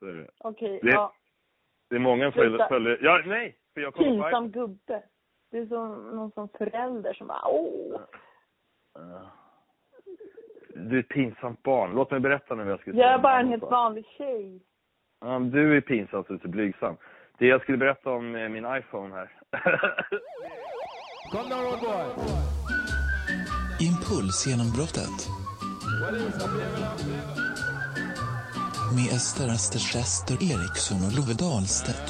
Är det. Okej, Det- ja. Det är många följare, följare. Ja, nej! För jag på Pinsam gubbe. Du är som någon som förälder som bara åh. Du är ett pinsamt barn. Låt mig berätta nu vad jag skulle Jag är bara en helt vanlig tjej. Ja, du är pinsam så du är så blygsam. Det jag skulle berätta om eh, min iPhone här. Come down, road boy. Impulsgenombrottet. Med Ester Astersäster Eriksson och Love Dahlstedt.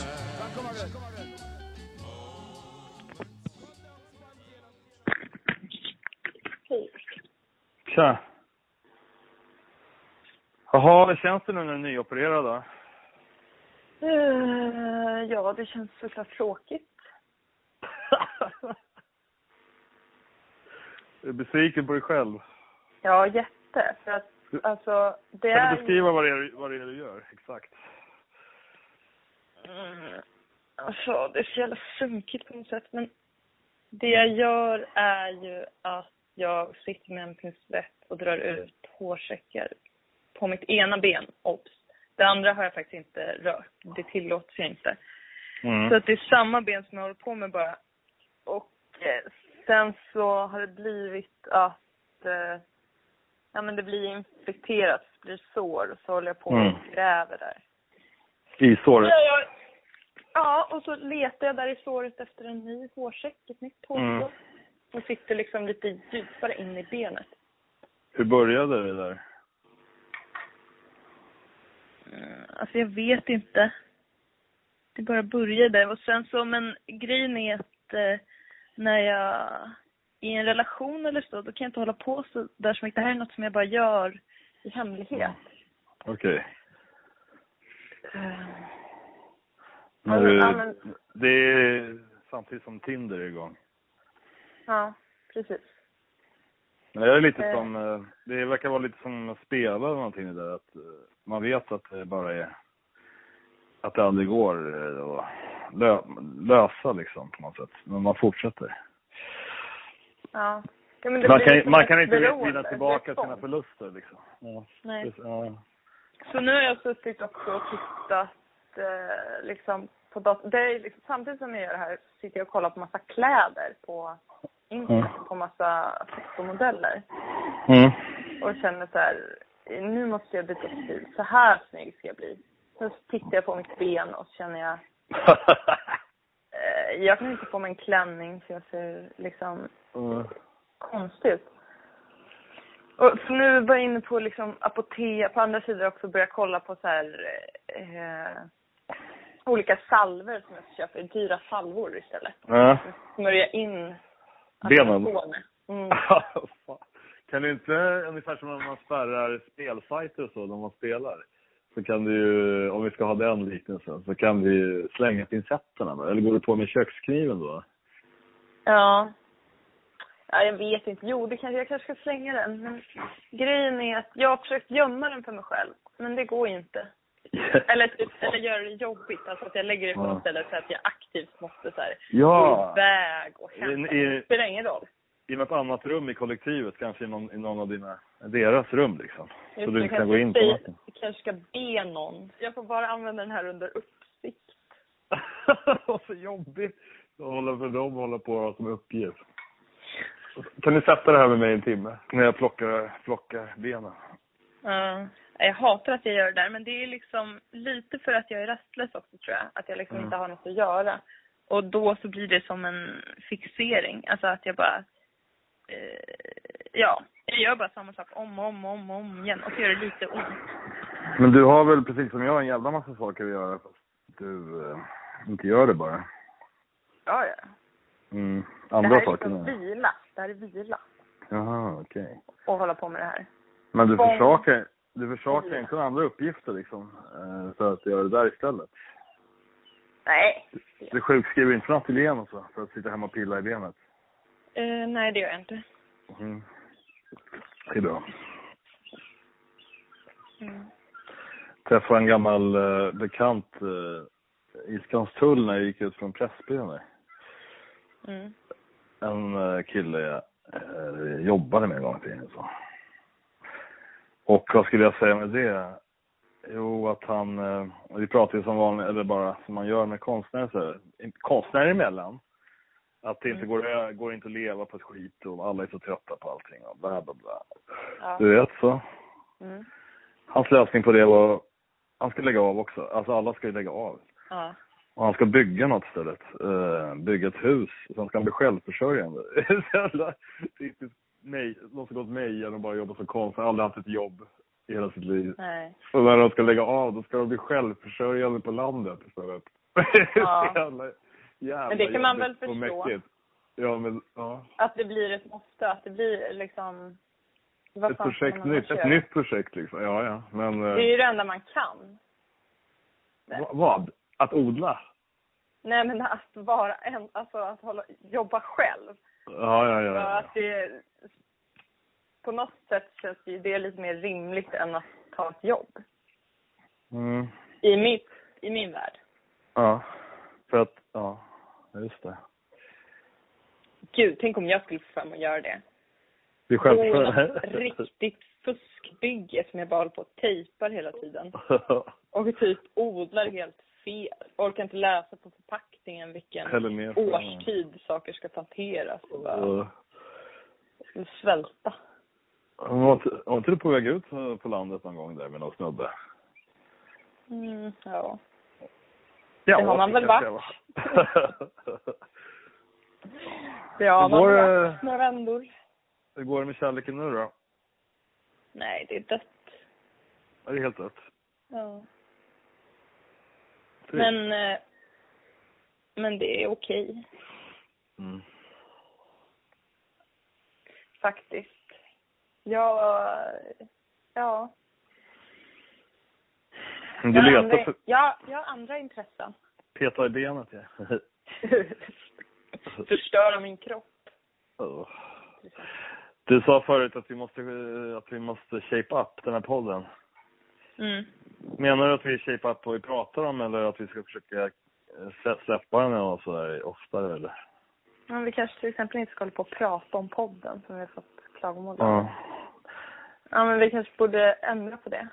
Tja. Jaha, hur känns det nu när du är nyopererad då? Eh, ja, det känns såklart tråkigt. är du besviken på dig själv? Ja, jätte. För att alltså, det Kan är du beskriva vad det är, vad det är du gör exakt? Mm, alltså, det är så jävla sunkigt på något sätt. Men det jag gör är ju att jag sitter med en pincett och drar ut hårsäckar på mitt ena ben. Obs! Det andra har jag faktiskt inte rört. Det tillåts jag inte. Mm. Så att det är samma ben som jag håller på med bara. Och eh, sen så har det blivit att eh, ja men det blir infekterat, det blir sår och så håller jag på och Mm. gräver där. I såret? Ja, jag, ja, och så letar jag där i såret efter en ny hårsäck, ett nytt hårstrå. Mm. Och sitter liksom lite djupare in i benet. Hur började det där? Mm, alltså jag vet inte. Det bara började och sen så, men grejen är att eh, när jag i en relation eller så, då kan jag inte hålla på så där så mycket. Det här är något som jag bara gör i hemlighet. Okej. Eh, Men du, ja, men- Det är samtidigt som Tinder är igång. ja, precis. Men det är lite Eh. som, eh, det verkar vara lite som att spela eller någonting där. Att eh, man vet att det bara är, att det aldrig går eh, att lö, lösa liksom på något sätt. Men man fortsätter. Ja. ja men det Man kan, man kan inte vinna tillbaka sina förluster liksom. Ja. Nej. Ja. Så nu har jag suttit också och tittat eh, liksom på datorn. Det är liksom, samtidigt som jag gör det här sitter jag och kollar på massa kläder på internet, Mm. på massa fotomodeller. Mm. Och känner så här, nu måste jag byta stil. Så här snygg ska jag bli. Så tittar jag på mitt ben och så känner jag, jag kan inte få mig en klänning så jag ser liksom Mm. konstig ut. Och så nu var jag inne på liksom apotek, på andra sidor också börja kolla på så här eh, olika salver som jag ska köpa, dyra salvor istället. ja. Smörja in Benen. Mm. Kan du inte, ungefär som när man spärrar spelsajter och så, när man spelar. Så kan du ju, om vi ska ha den liknelsen, så kan vi ju slänga pincetterna då. Eller går du på med kökskniven då? Ja. Ja, jag vet inte. Jo, det kanske, jag kanske ska slänga den. Men grejen är att jag har försökt gömma den för mig själv. Men det går ju inte. Eller, typ, eller göra det jobbigt. Alltså att jag lägger det på Ja. något ställe så att jag aktivt måste så här, Ja. gå iväg och hämta. Det spelar ingen roll. I något annat rum i kollektivet, kanske i någon, i någon av dina, deras rum liksom. Så Just du det, inte kan gå in på natten. Jag kanske ska be någon. Jag får bara använda den här under uppsikt. Vad så jobbigt. att hålla för dem hålla på och som uppgift. Kan du sätta det här med mig en timme? När jag plockar, plockar benen. Ja. Jag hatar att jag gör det där, men det är liksom lite för att jag är rastlös också tror jag. Att jag liksom Mm. inte har något att göra. Och då så blir det som en fixering. Alltså att jag bara... Eh, ja, jag gör bara samma sak om och om och om, om igen. Och så gör det lite ont. Men du har väl precis som jag en jävla massa saker att göra fast du eh, inte gör det bara. Ja, ja. Mm. Det Andra här är saker liksom vila. Det här är vila. Jaha, okej. Och hålla på med det här. Men du Tvång. försakar, du försakar Mm. inte andra uppgifter liksom, eh, för att göra det där istället? Nej. Du sjukskriver inte från ateljén och så, för att sitta hemma och pilla i benet? Eh, nej, det gör jag inte. Mm. Bra. Mm. träffade en gammal eh, bekant eh, i Skanstull när jag gick ut från Pressbyrån. Mm. En eh, kille jag eh, jobbade med en gång i tiden. Så. Och vad skulle jag säga med det? Jo, att han, eh, vi pratar ju som vanligt, eller bara som man gör med konstnärer, så, här, konstnärer emellan. Att det inte Mm. går, går inte att leva på ett skit och alla är så trötta på allting och bla bla bla. Ja. Du vet så. Mm. Hans lösning på det var, han ska lägga av också. Alltså alla ska ju lägga av. Ja. Och han ska bygga något istället. Uh, bygga ett hus. Sen ska han bli självförsörjande. Så jävla typiskt mig, någon som gått mejan och bara jobbat som konstnär. Aldrig haft ett jobb i hela sitt liv. Nej. Och när de ska lägga av, då ska de bli självförsörjande på landet istället. Ja. jävla, jävla Men det kan man väl förstå. Ja, men ja. Att det blir ett måste, att det blir liksom... Vad Ett projekt nytt, ett nytt projekt liksom. Ja, ja. Men Det är eh, ju det enda man kan. va- vad? Att odla? Nej men att vara en, alltså att hålla, jobba själv. Ja, ja, ja. Ja. att det, på något sätt känns det ju det lite mer rimligt än att ta ett jobb. Mm. I, mitt, i min värld. Ja. För att, ja. Just det. Gud, tänk om jag skulle få fram att göra det. I självförsörjande. något riktigt fuskbygge som jag bara håller på och tejpar hela tiden. Och typ odlar helt fel. Orkar inte läsa på förpackningen vilken ner. årstid saker ska planteras. Och bara, Uh, jag skulle svälta. var, inte, du på väg ut på på landet någon gång där med någon snubbe? Mm, ja. Ja, Det har man väl varit. var. Ja, Hur man har det- varit några vändor. Hur går det med kärleken nu då? Nej, det är dött. Är det helt dött? Ja. Trist. Men, eh, men det är okej, Mm. faktiskt. Jag, ja. Du jag, har letar andra, för... jag, jag har andra intressen. Peta i benet, ja. Förstöra min kropp. Oh. Du sa förut att vi måste, eh, att vi måste shape up den här podden. Mm. Menar du att vi shape up vad vi pratar om eller att vi ska försöka eh, släppa den och sådär oftare eller? Men vi kanske till exempel inte ska hålla på och prata om podden som vi har fått klagomål om. Ja. Ja, men vi kanske borde ändra på det.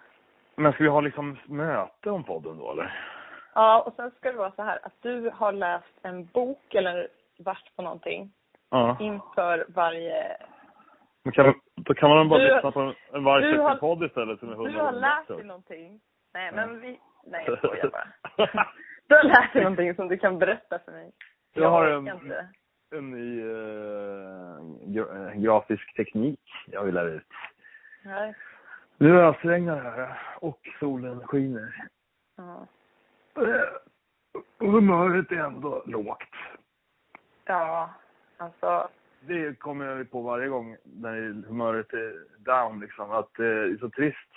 Men ska vi ha liksom möte om podden då eller? Ja, och sen ska det vara så här att du har läst en bok eller varit på någonting Ja. inför varje... Men kan, då kan man bara Du- lyssna på en, har- vargfesten-podd istället som är Du har bättre. dig någonting. Nej, men vi... Nej, jag skojar bara. Du har lärt dig någonting som du kan berätta för mig. Jag har orkar en- Inte. en ny eh, grafisk teknik jag vill lära ut. Nej. Nu ösregnar det här och solen skiner. Ja. Eh, humöret är ändå lågt. ja, alltså... Det kommer jag på varje gång när humöret är down liksom. Att det är så trist.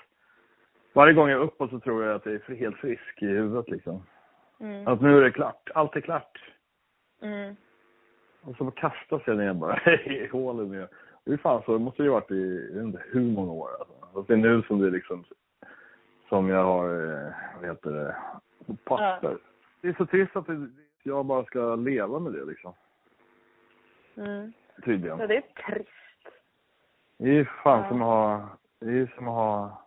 Varje gång jag är uppåt så tror jag att jag är helt frisk i huvudet liksom. Mm. Att nu är det klart. Allt är klart. Mm. Och så kastas jag ner bara i hålen. Det är fan så, det måste ju varit i, jag vet inte hur många år alltså. Fast det är nu som det liksom, som jag har, eh, vad heter det, på papper. Det är så trist att det, jag bara ska leva med det liksom. Mm. Tydligen. Ja, det är trist. Det är fan Ja. som att ha, det är som att ha...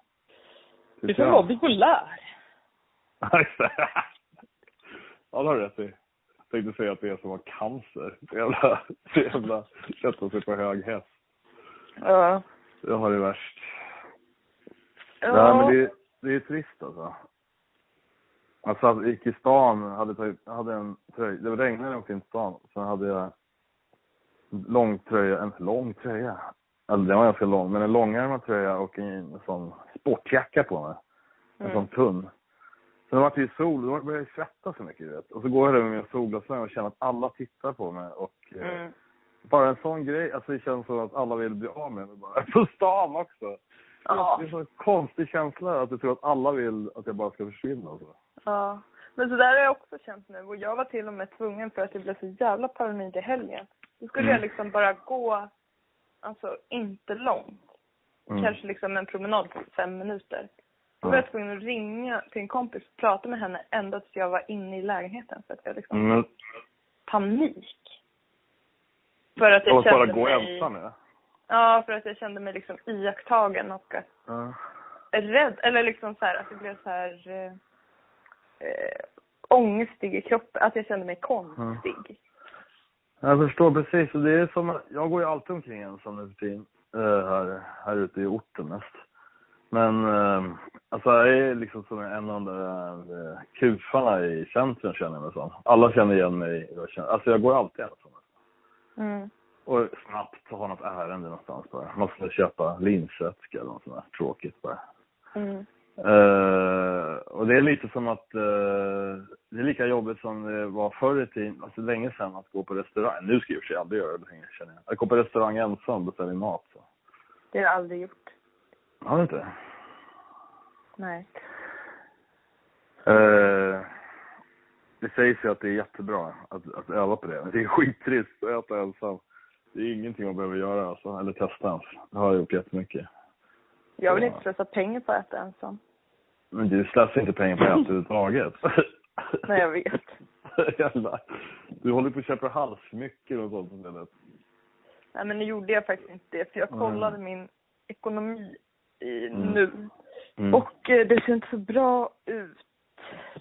Du får vara bipolär. Ja, just det. Ja, det har du rätt i. Jag tänkte säga att det är som att ha cancer. Så jävla, så jävla sätta sig på hög häst. Ja. Jag har det värst. Ja. Nej, men det, det är trist alltså. Alltså, jag gick i stan, hade, tagit, hade en tröja, det regnade när jag åkte in till stan. Sen hade jag en lång tröja, en lång tröja. Alltså den var ganska lång, men en långärmad tröja och en, en sån sportjacka på mig. En Mm. sån tunn. Sen var det ju sol, då började jag svettas så mycket du vet. Och så går jag där med mina solglasögon och känner att alla tittar på mig och eh, Mm. bara en sån grej, alltså det känns som att alla vill bli av med mig bara. På stan också. Ja. Det är en konstig känsla att jag tror att alla vill att jag bara ska försvinna och så. Ja. Men så där har jag också känt nu. Och jag var till och med tvungen för att jag blev så jävla paranoid i helgen. Då skulle Mm. jag liksom bara gå, alltså inte långt. Mm. Kanske liksom en promenad på fem minuter. Då var Ja. jag tvungen att ringa till en kompis och prata med henne ända tills jag var inne i lägenheten. För att jag liksom Mm. panik. För att jag bara kände gå mig... ensam ja. Ja, för att jag kände mig liksom iakttagen och att ja. rädd, eller liksom så här att jag blev så här eh, eh, ångestig i kroppen, att jag kände mig konstig. Jag förstår precis. Och det är som, jag går ju alltid omkring ensam nu för tiden. eh, här, här ute i orten mest. Men eh, alltså jag är liksom som en av de där eh, kufarna i centrum känner jag mig som. Alla känner igen mig. Jag känner, alltså jag går alltid ensam. Mm. Och snabbt ha något ärende någonstans bara. Man ska köpa linsvätska eller något sånt där tråkigt bara. Mm. Eh, och det är lite som att eh, det är lika jobbigt som det var förr i tiden, alltså länge sedan, att gå på restaurang. Nu ska jag i och för sig aldrig göra det längre känner jag. Att gå på restaurang ensam och beställa mat. Så. Det har jag aldrig gjort. Har du inte? Nej. Eh, det sägs ju att det är jättebra att, att öva på det. Men det är skittrist att äta ensam. Det är ingenting man behöver göra alltså, eller testa ens. Det har jag gjort jättemycket. Jag vill Ja. inte slösa pengar på att äta ensam. Men du slösar inte pengar på det överhuvudtaget. Nej, jag vet. Jävlar. Du håller på att köpa halssmycken och sånt istället. Nej, men nu gjorde jag faktiskt inte det, för jag Mm. kollade min ekonomi i, Mm. nu. Mm. Och eh, det ser inte så bra ut.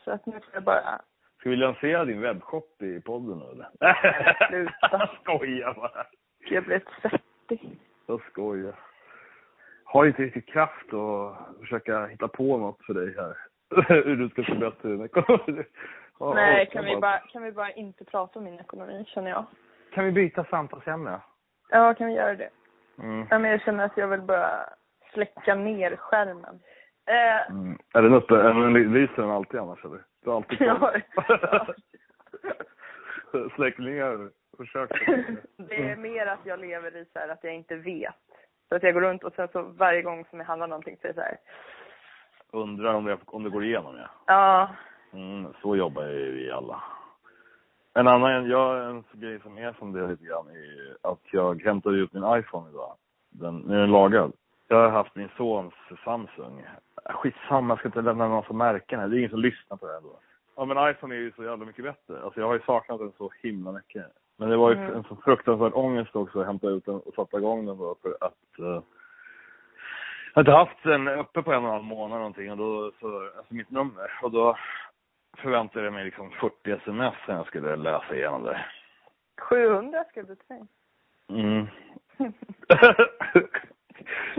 Så att nu får jag bara... Ska vi lansera din webbshop i podden eller? Sluta. Jag skojar bara. Jag blev svettig. Jag skojar. Har inte riktigt kraft att försöka hitta på något för dig här. Hur du ska förbättra din ekonomi. Ja, Nej, kan vi, bara, kan vi bara inte prata om min ekonomi, känner jag. Kan vi byta samtalsämne? Ja, kan vi göra det? Mm. Ja, men jag känner att jag vill bara släcka ner skärmen. Eh, Mm. Är den uppe? Lyser den alltid annars eller? Du har alltid. Släck ner. Försök. det är mer att jag lever i så här att jag inte vet. Så att jag går runt och sen så varje gång som jag handlar någonting så är det så här. Undrar om det, om det går igenom ja. Ja, Mm, så jobbar ju vi alla. En annan, jag, en grej som är som det lite grann är att jag hämtade ut min iPhone idag. Den, nu är den lagad. Jag har haft min sons Samsung. Skitsamma, jag ska inte lämna någon som märken här. Det är ingen som lyssnar på det här då. Ja men iPhone är ju så jävla mycket bättre. Alltså jag har ju saknat den så himla mycket. Men det var ju Mm. en så fruktansvärd ångest också att hämta ut den och sätta igång den då för att eh, jag har inte haft den uppe på en och en halv månad någonting och då, så, alltså mitt nummer. Och då förväntade jag mig liksom 40 sms när jag skulle läsa igenom det. 700 skrev du till mig. Mm.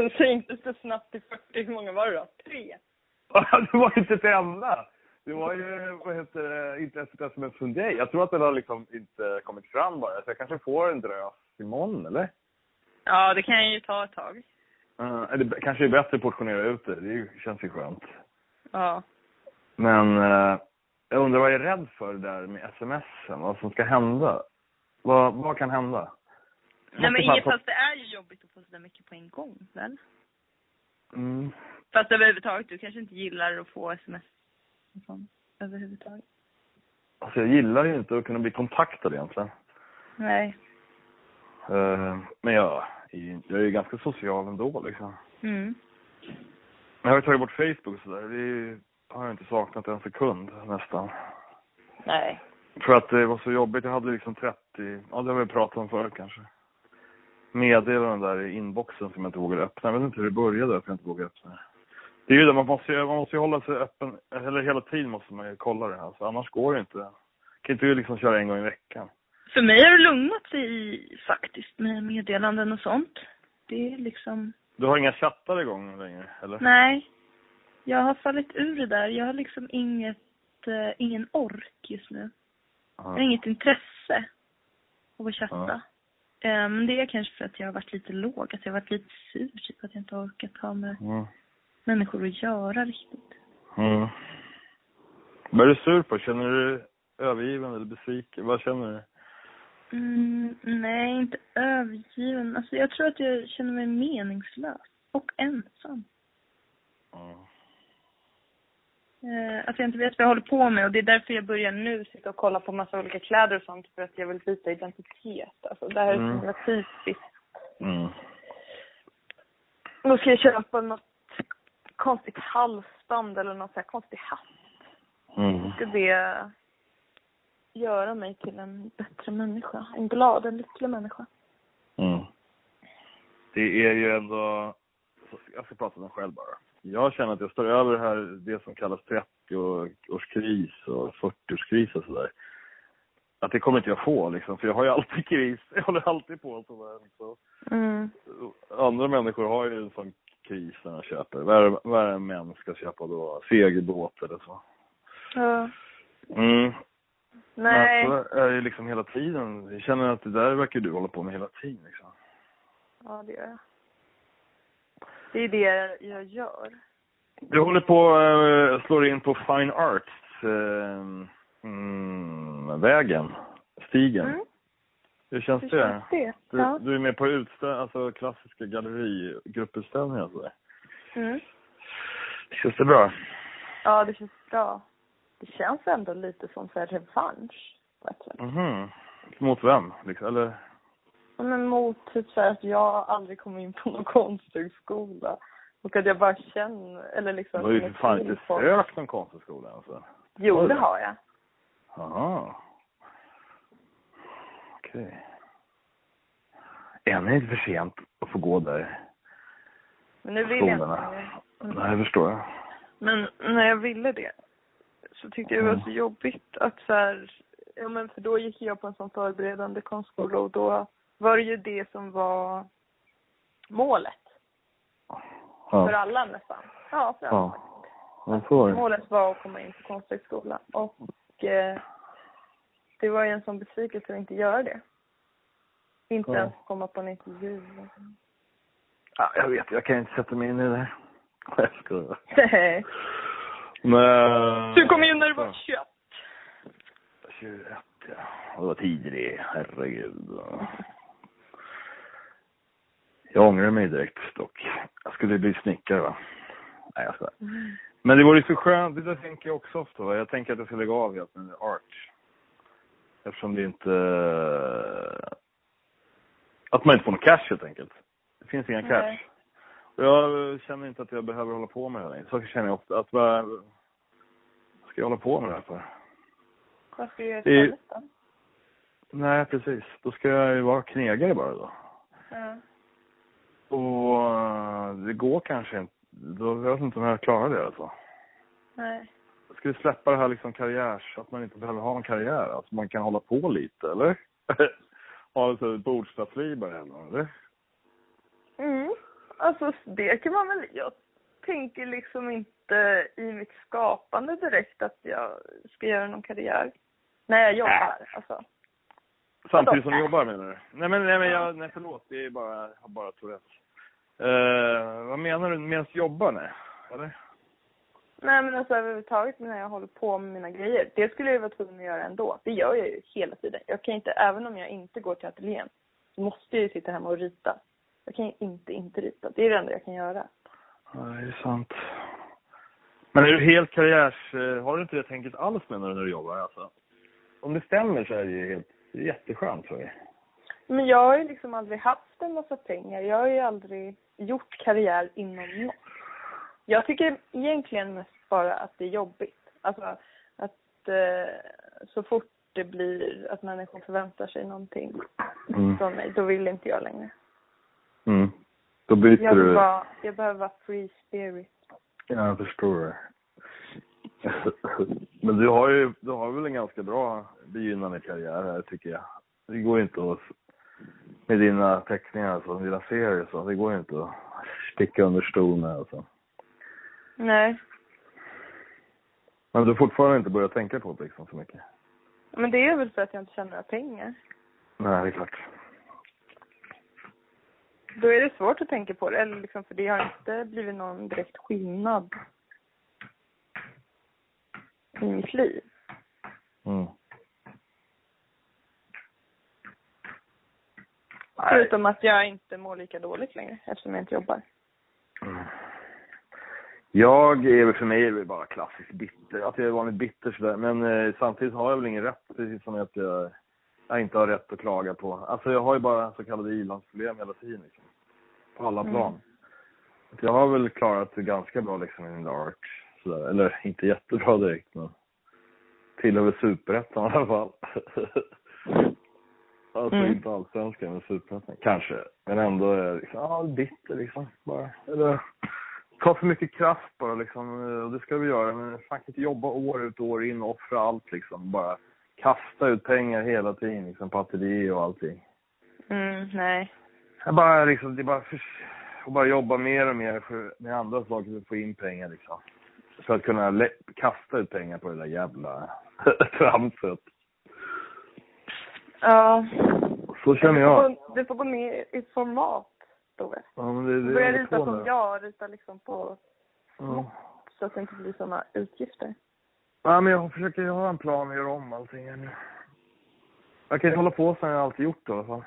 Så sänktes det snabbt till 40. Hur många var det då? Tre? det var inte ett enda. Det var ju, vad heter det, inte ens ett sms från dig. Jag tror att den har liksom inte kommit fram bara. Så jag kanske får en drös imorgon, eller? Ja, det kan ju ta ett tag. Uh, eller kanske är bättre att portionera ut det. Det känns ju skönt. Ja. Men eh, jag undrar vad jag är rädd för där med smsen. Vad som ska hända. Vad, vad kan hända? Nej men inget, fast det är ju jobbigt att få sådär mycket på en gång, väl? Mm. Fast överhuvudtaget, du kanske inte gillar att få sms och sånt, överhuvudtaget. Alltså jag gillar ju inte att kunna bli kontaktad egentligen. Nej. Eh, men jag, jag är ju ganska social ändå liksom. Mm. Men jag har ju tagit bort Facebook och sådär. Det har jag inte saknat en sekund nästan. Nej. För att det var så jobbigt. Jag hade liksom 30, ja det har vi pratat om förut kanske. Meddelanden där i inboxen som jag inte vågade öppna. Jag vet inte hur det började att jag inte vågade öppna det. Är ju det, man måste ju, man måste ju hålla sig öppen, eller hela tiden måste man ju kolla det här. Så annars går det inte. Kan inte ju liksom köra en gång i veckan. För mig har det lugnat sig faktiskt med meddelanden och sånt. Det är liksom, Du har inga chattar igång längre, eller? nej. Jag har fallit ur det där. Jag har liksom inget, eh, ingen ork just nu. Jag har inget intresse av att chatta. Ja. Men det är kanske för att jag har varit lite låg, att jag har varit lite sur, typ att jag inte har orkat ha med Mm. människor att göra riktigt. Mm. Vad är du sur på? Känner du dig övergiven eller besviken? Vad känner du? Mm, nej, inte övergiven. Alltså jag tror att jag känner mig meningslös och ensam. Mm. Eh, att jag inte vet vad jag håller på med och det är därför jag börjar nu sitta och kolla på massa olika kläder och sånt för att jag vill byta identitet. Alltså det här är så Mm. himla typiskt. Mm. Då ska jag köpa något konstigt halsband eller något så här konstig hatt. Mm. Ska det göra mig till en bättre människa? En glad, en lycklig människa? Mm. Det är ju ändå... Jag ska prata om mig själv bara. Jag känner att jag står över det här, det som kallas 30-årskris och 40-årskris och sådär. Att det kommer inte jag få liksom, för jag har ju alltid kris. Jag håller alltid på sådär. Så. Mm. Andra människor har ju en sån kris när de köper. Vad är, vad är en män ska köpa då? Segelbåt eller så. Ja. Mm. Nej. Men så är det liksom hela tiden. Jag känner att det där verkar du hålla på med hela tiden liksom. Ja, det gör jag. Det är det jag gör. Du håller på uh, slår in på Fine Arts eh, mm, vägen, stigen. Mm. Hur känns Hur det? känns det? Du, Ja. du är med på utställ alltså klassiska gallerigrupputställningar och sådär. Mm. Känns det bra? Ja, det känns bra. Det känns ändå lite som så här revansch på ett sätt. Mhm. Mot vem? Liksom? Eller? Men mot typ så att jag aldrig kom in på någon konsthögskola. Och att jag bara känner, eller liksom Du har ju för fan inte sökt någon konsthögskola alltså. Jo, det har jag. Jaha. Okej. Än är det inte för sent att få gå där. Men nu vill jag inte Skolorna. Mm. Nej, det förstår jag. Men när jag ville det så tyckte jag det var Mm. så jobbigt att så här, ja men för då gick jag på en sån förberedande konstskola och då var det ju det som var målet. För Ja. alla nästan. Ja, för alla. Ja. Det. Målet var att komma in på konsthögskola och eh, det var ju en sån besvikelse att inte göra det. Inte Ja. ens komma på en intervju. Ja, jag vet, jag kan inte sätta mig in i det där. Jag skojar. Nej. Men... Du kom in när du var 21. 21, ja. Det var tidigt, herregud. Jag ångrar mig direkt dock. Jag skulle bli snickare va. Nej jag skojar. Men det vore så skönt, det där tänker jag också ofta va. Jag tänker att jag ska lägga av helt med art. Eftersom det inte... Att man inte får någon cash helt enkelt. Det finns inga cash. Nej. Och jag känner inte att jag behöver hålla på med det längre. Så känner jag ofta. Att vad vad ska jag hålla på med det här för? Vad ska du göra istället då? Nej, precis. Då ska jag ju vara knegare bara då. Ja. Och eh, det går kanske inte. Då jag vet inte om jag klarar det alltså. Nej. Jag skulle släppa det här liksom karriärs, att man inte behöver ha en karriär. Alltså man kan hålla på lite, eller? ha ett bordsstaffli bara eller? eller? Mm. Alltså det kan man väl, jag tänker liksom inte i mitt skapande direkt att jag ska göra någon karriär. När jag jobbar, alltså. Samtidigt Vadå? som du jobbar menar du? Nej men, nej men jag, nej förlåt, det är bara, jag har bara Tourettes. Uh, vad menar du medan du jobbar? Nej? Eller? Nej men alltså överhuvudtaget när jag håller på med mina grejer. Det skulle jag ju vara tvungen att göra ändå. Det gör jag ju hela tiden. Jag kan inte, även om jag inte går till ateljén, så måste jag ju sitta hemma och rita. Jag kan ju inte inte rita. Det är det enda jag kan göra. Nej, det är sant. Men är du helt karriärs... eh, Har du inte det tänket alls menar du när du jobbar alltså? Om det stämmer så är det ju helt, jätteskönt för dig. Men jag har ju liksom aldrig haft en massa pengar. Jag har ju aldrig gjort karriär inom något. Jag tycker egentligen mest bara att det är jobbigt. Alltså att eh, så fort det blir att människor förväntar sig någonting Mm. från mig, då vill inte jag längre. Mm. Då byter Jag, du... vara, jag behöver vara free spirit. Ja, jag förstår det. Men du har ju, du har väl en ganska bra begynnande karriär här tycker jag. Det går inte att, med dina teckningar alltså, dina serier så, det går inte att sticka under stol med alltså. Nej, Men du har fortfarande inte börjat tänka på det liksom så mycket? men det är väl för att jag inte tjänar några pengar. Nej, det är klart. Då är det svårt att tänka på det, eller liksom, för det har inte blivit någon direkt skillnad i mitt liv. Mm. Nej. Förutom att jag inte mår lika dåligt längre eftersom jag inte jobbar. Mm. Jag är för mig är det bara klassiskt bitter. Att jag är vanligt bitter sådär. Men eh, samtidigt har jag väl ingen rätt, precis som att jag, jag inte har rätt att klaga på. Alltså jag har ju bara så kallade ilandsproblem hela tiden liksom. På alla Mm. plan. Att Jag har väl klarat det ganska bra liksom i min art. Sådär. Eller inte jättebra direkt men. Tillhör väl superettan i alla fall. alltså Mm. inte allsvenskan men superettan. Kanske. Men ändå är jag liksom, ja bitter liksom. Bara. Eller tar för mycket kraft bara liksom. eh, Och det ska vi göra. Men fan kan inte jobba år ut och år in och offra allt liksom. Bara kasta ut pengar hela tiden liksom på ateljé och allting. Mm, nej. Jag bara liksom, det är bara för, och bara jobba mer och mer för, med andra saker för att få in pengar liksom. För att kunna kasta ut pengar på det där jävla tramset. Ja. Så känner Du jag. får, gå- du får gå ner i format, Tove. Ja, men det, det är rita som jag, rita liksom på Ja. så att det inte blir såna utgifter. Ja, men jag försöker ha en plan och göra om allting. Jag kan inte hålla på som jag alltid gjort i alla fall.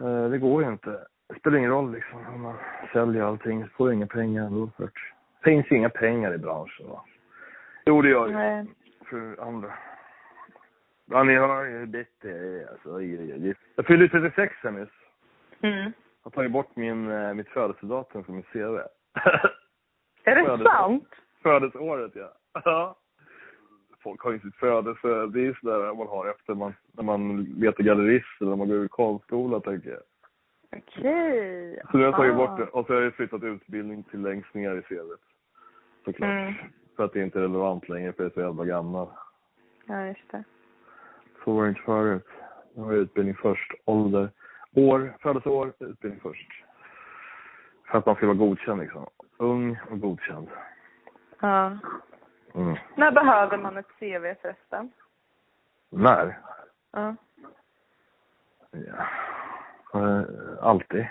Eh, Det går ju inte. Det spelar ingen roll liksom om man säljer allting. Så får du inga pengar ändå. Det finns ju inga pengar i branschen va. Jo, det gör det Nej. för andra. Ja, ni hör ju hur bitter jag är alltså. Jag fyllde 36 här nyss. Mm. Jag har tagit bort min, eh, mitt födelsedatum från min CV. Är det Födelse. sant? Födelseåret, ja. Ja. Folk har ju sitt födelse... Det är sådär man har efter man, när man letar gallerist eller när man går ur konstskola, tänker jag. Okej. Så nu har jag tagit Ah. bort det. Och så har jag flyttat utbildning till längst ner i CVt. Såklart. Mm. För att det inte är relevant längre, för jag är så jävla gammal. Ja, just det. Så var det inte förut. Har jag utbildning först, ålder, år, födelseår, utbildning först. För att man ska vara godkänd liksom. Ung och godkänd. Ja. Mm. När behöver man ett CV förresten? När? Ja. Ja. Eh, alltid,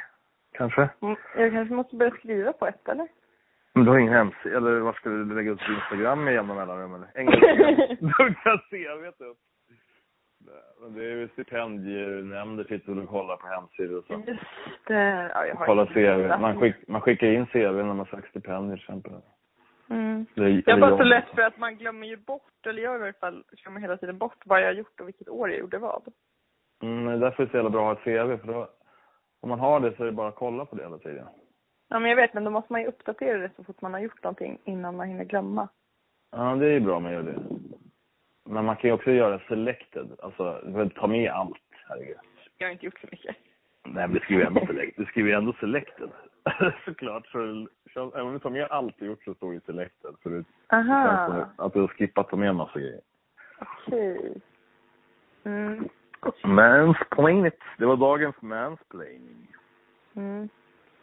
kanske. Mm, Jag kanske måste börja skriva på ett, eller? Men du har ingen hemsida, eller vad ska du lägga upp på Instagram med jämna mellanrum eller? Engelska? CVt upp. Det är ju stipendienämnder sitter och kollar på hemsidor och så. Just det. Ja, jag har Kolla CV. Man, skick, man skickar in CV när man söker stipendier till exempel. Mm. Det är, Jag eller bara så lätt för att man glömmer ju bort, eller jag i alla fall glömmer hela tiden bort vad jag har gjort och vilket år jag gjorde vad. Mm, det är därför det är så jävla bra att ha ett CV, för då, om man har det så är det bara att kolla på det hela tiden. Ja, men jag vet, men då måste man ju uppdatera det så fort man har gjort någonting innan man hinner glömma. Ja, det är bra om man gör det. Men man kan ju också göra selected, alltså ta med allt, herregud. Jag har inte gjort så mycket. Nej, men du skriver ändå selected. Du skriver ändå selected. Såklart. Så, även om du tar med allt du gjort så står det selected. Så det Aha, att du har skippat ta med en massa grejer. okej. Mm. Mansplain it. Det var dagens mansplaining. Mm.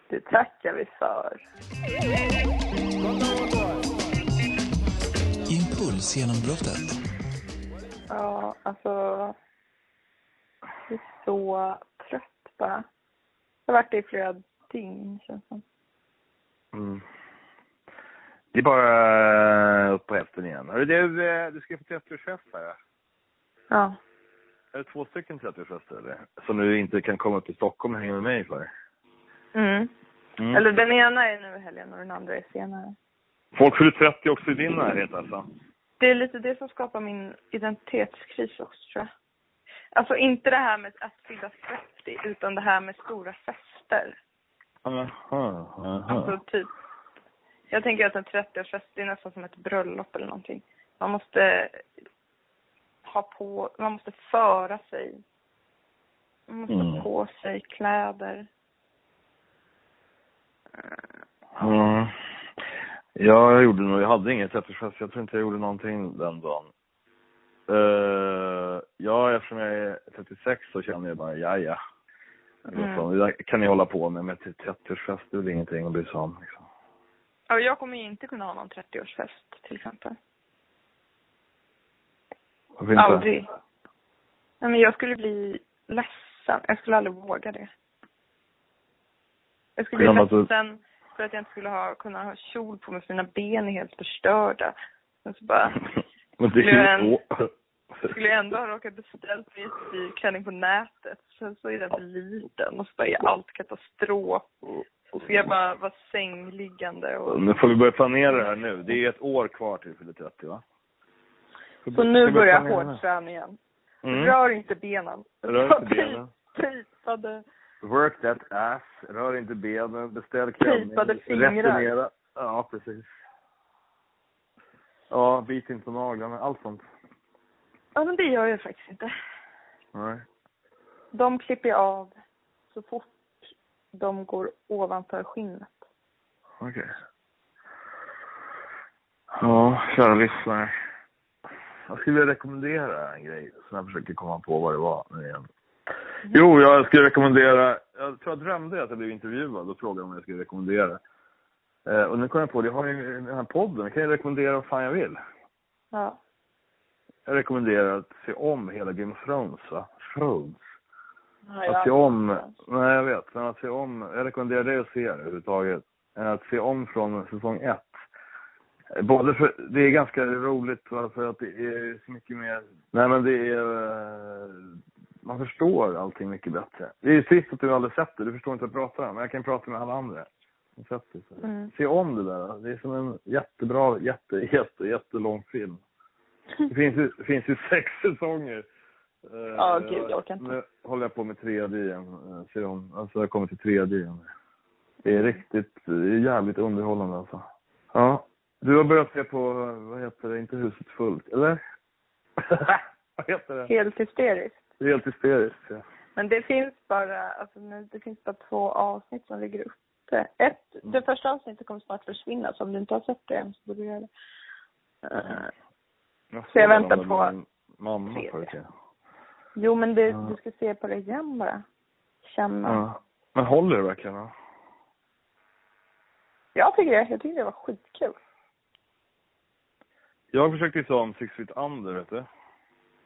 Det tackar vi för. Impulsgenombrottet. Ja, alltså. Jag är så trött bara. Jag har varit det i flera dygn känns det som. Mm. Det är bara upp på hästen igen. Hörru, du, eh, du ska få 30-årsfest här. ja. Ja. Är det två stycken 30-årsfester eller? Som du inte kan komma upp till Stockholm och hänga med mig för? Mm. Mm. Eller den ena är nu i helgen och den andra är senare. Folk fyller 30 också i din närhet alltså? Det är lite det som skapar min identitetskris också tror jag. Alltså inte det här med att fylla 30 utan det här med stora fester. Aha, aha. Alltså typ. Jag tänker att en 30-årsfest det är nästan som ett bröllop eller någonting. Man måste ha på, man måste föra sig. Man måste Mm. ha på sig kläder. Mm. Ja, jag gjorde nog, jag hade ingen 30-årsfest. Jag tror inte jag gjorde någonting den dagen. Uh, ja, eftersom jag är 36 så känner jag bara, ja ja. Mm. Det kan ni hålla på med, men till 30-årsfest det är väl ingenting att bry sig om. Liksom. Ja, jag kommer ju inte kunna ha någon 30-årsfest till exempel. Varför inte? Aldrig. Nej, men jag skulle bli ledsen. Jag skulle aldrig våga det. Jag skulle bli att du- ledsen för att jag inte skulle ha, kunna ha kjol på mig för mina ben är helt förstörda. Men så bara, men det är ju skulle jag ändå ha råkat beställt klänning på nätet. Sen så är den för liten och så bara är allt katastrof. Och så jag bara vara sängliggande och... Nu får vi börja planera det här nu. Det är ett år kvar till fyller 30 va? Så nu börjar hårdträningen. Mm. Rör inte benen. Rör inte benen. Pipade. Work that ass. Rör inte benen. Beställ fingrar. Returnera. Ja, precis. Ja, bit inte på naglarna. Allt sånt. Ja, men det gör jag faktiskt inte. Nej. De klipper jag av så fort de går ovanför skinnet. Okej. Ja, kära lyssnare. Jag skulle rekommendera en grej som jag försöker komma på vad det var nu igen. Jo, jag skulle rekommendera, jag tror jag drömde att jag blev intervjuad och frågade om jag skulle rekommendera. Eh, och nu kom jag på det, jag har ju den här podden, jag kan ju rekommendera vad fan jag vill. Ja. Jag rekommenderar att se om hela Game of Thrones va? Thrones. ja Att se om, sett nej jag vet, men att se om, jag rekommenderar dig att se det överhuvudtaget. Att se om från säsong ett. Både för, det är ganska roligt va, för att det är så mycket mer, nej men det är, eh, man förstår allting mycket bättre. Det är ju trist att du aldrig sett det, du förstår inte vad jag pratar om, men jag kan prata med alla andra. Mm. Se om det där, det är som en jättebra, jätte, jätte, jättelång film. Det finns ju, det finns ju sex säsonger. Ja, gud, jag orkar inte. Nu håller jag på med tredje igen. eh, Ser om. Alltså jag kommer till tredje igen. Det är riktigt, det är jävligt underhållande alltså. Ja. Du har börjat se på, vad heter det, inte huset fullt, eller? vad heter det? Helt hysteriskt. Helt hysteriskt, ja. Men det finns bara, alltså det finns bara två avsnitt som ligger uppe. Ett, det första avsnittet kommer snart försvinna, så om du inte har sett det än så borde du göra det. Eh, Så jag väntar på Mamma tredje. jo men det, Ja. du ska se på det igen bara. Känna. ja. Men håller det verkligen? Ja? Jag tycker det. Jag tycker det var skitkul. Jag försökte ju se om Six Feet Under, vet du.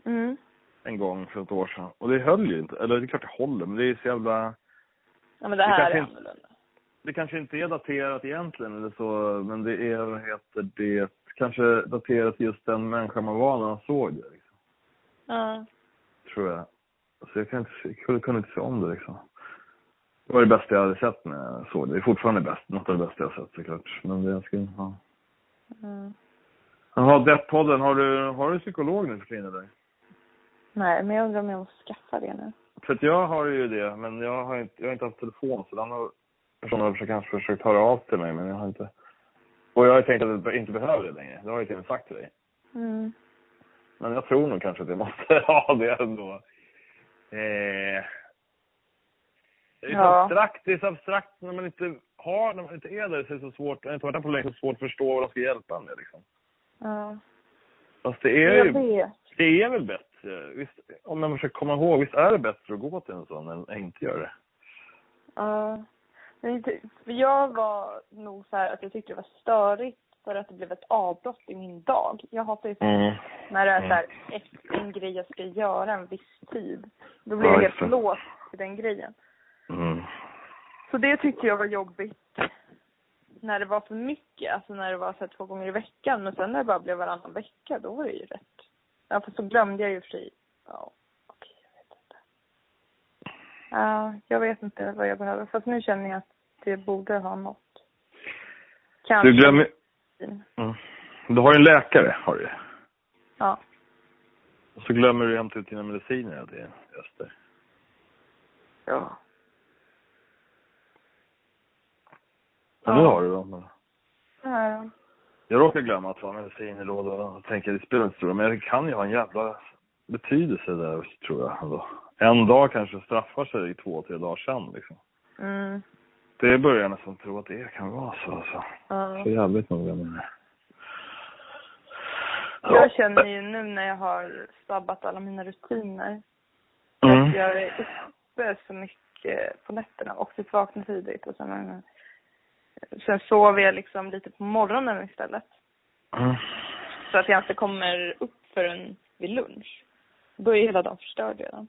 Mm. En gång för ett år sedan. Och det höll ju inte. Eller det är klart det håller, men det är så jävla... Ja men det Det här kanske är inte- annorlunda. Det kanske inte är daterat egentligen eller så, men det är, vad heter det, kanske daterat just den människa man var när man såg det, liksom, Ja. tror jag. Så jag kan inte, jag kunde, kunde inte se om det liksom. Det var det bästa jag hade sett när jag såg det. Det är fortfarande bäst, något av det bästa jag har sett såklart. Men det jag skulle, ja. Mm. Jaha, Depp-podden, har du, har du psykolog nu för tiden eller? Nej, men jag undrar om jag måste skaffa det nu. För att jag har ju det, men jag har inte, jag har inte haft telefon så den har personer har kanske försökt höra av till mig men jag har inte. Och jag har tänkt att jag inte behöver det längre. Det har jag till och med sagt till dig. Mm. Men jag tror nog kanske att jag måste ha det ändå. Eh, det är Ja. abstrakt, det är så abstrakt när man inte har, när man inte är där så är det så svårt, när inte varit där på länge så svårt att förstå vad de ska hjälpa en med liksom. Ja. Fast det är Jag ju, vet. det är väl bättre, visst, om man försöker komma ihåg, visst är det bättre att gå till en sån än att inte göra det? Ja. För jag var nog så här att jag tyckte det var störigt för att det blev ett avbrott i min dag. Jag hatar ju Mm. när det är Mm. så här, ett, en grej jag ska göra en viss tid. Då blir Ja, jag helt låst i den grejen. Mm. Så det tyckte jag var jobbigt. När det var för mycket, alltså när det var så här två gånger i veckan. Men sen när det bara blev varannan vecka, då var det ju rätt. Ja, för så glömde jag ju för sig. Ja, okej, jag vet inte. Ja, jag vet inte vad jag behöver. Fast nu känner jag att det borde ha nått. Kanske. Du glömmer, mm. du har ju en läkare, har du Ja. Och så glömmer du hämta ut dina mediciner till Öster. Ja. Ja, Ja. har du då. Jag råkar glömma att ha mediciner då och då och tänker det spelar inte stor. Men det kan ju ha en jävla betydelse där, tror jag ändå. En dag kanske straffar sig i två, tre dagar sen liksom. Mm. Det börjar jag nästan tro att det kan vara så alltså. Ja. Så jävligt noga med det. Jag känner ju nu när jag har sabbat alla mina rutiner Mm. att jag är uppe så mycket på nätterna och typ vaknar tidigt och sen, sen sover jag liksom lite på morgonen istället. Mm. Så att jag inte kommer upp förrän vid lunch. Då är hela dagen förstörd redan.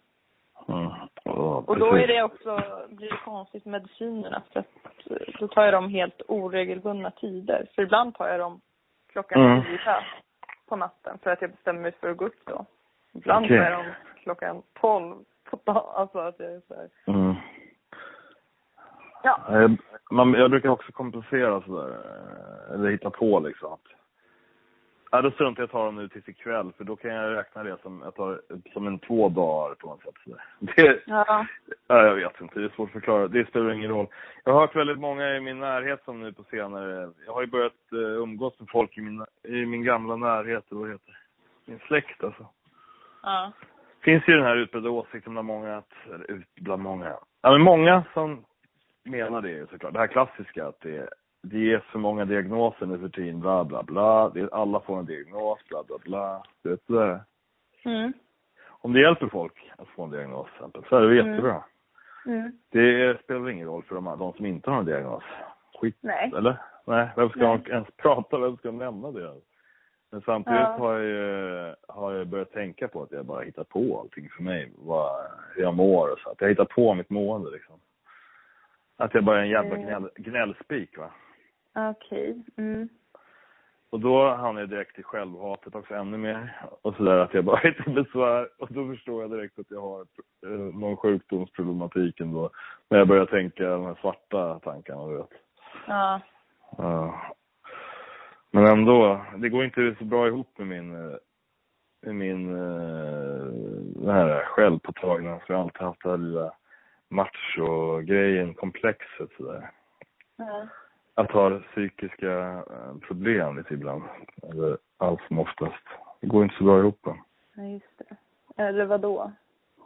Mm. Ja, Och då är det också, blir det konstigt med medicinerna för att eh, då tar jag dem helt oregelbundna tider. För ibland tar jag dem klockan Mm. fyra på natten för att jag bestämmer mig för att gå upp då. Ibland Okej. tar jag dem klockan tolv på dagen. Alltså att jag är så här. Mm. Ja. Jag, man, jag brukar också kompensera sådär, eh, eller hitta på liksom. Att, ja, då struntar jag i att ta dem nu tills ikväll, för då kan jag räkna det som, jag tar, som en två dagar på något sätt. Sådär. Det, Ja. ja, jag vet inte, det är svårt att förklara. Det spelar ingen roll. Jag har hört väldigt många i min närhet som nu på senare, jag har ju börjat uh, umgås med folk i min, i min gamla närhet, eller vad det heter Min släkt alltså Ja. finns ju den här utbredda åsikten bland många att, eller ut bland många, ja men många som menar det ju såklart, det här klassiska att det det ges för många diagnoser nu för tiden, bla bla bla. Det, alla får en diagnos, bla bla bla. Du vet det där. Mm. Om det hjälper folk att få en diagnos till exempel, så är det Mm. jättebra. Mm. Det spelar ingen roll för de, de som inte har en diagnos. Skit, Nej. eller? Nej, vem ska Nej. ens prata, vem ska nämna det? Men samtidigt Ja. har jag ju, har jag börjat tänka på att jag bara hittar på allting för mig, vad, hur jag mår och så. Att jag hittar på mitt mående liksom. Att jag bara är en jävla Mm. gnäll, gnällspik va. Okej. Mm. Och då hamnar jag direkt i självhatet också ännu mer. Och sådär att jag bara är till besvär. Och då förstår jag direkt att jag har eh, någon sjukdomsproblematik ändå. När jag börjar tänka de här svarta tankarna, du vet. Ja. Ja. Men ändå, det går inte så bra ihop med min, eh, med min, eh, den här självpåtagna. För jag har alltid haft det här lilla macho-grejen, komplexet sådär. Ja. Att ha psykiska eh, problem lite ibland. Eller allt som oftast. Det går inte så bra ihop. ja, just det. Eller vad då?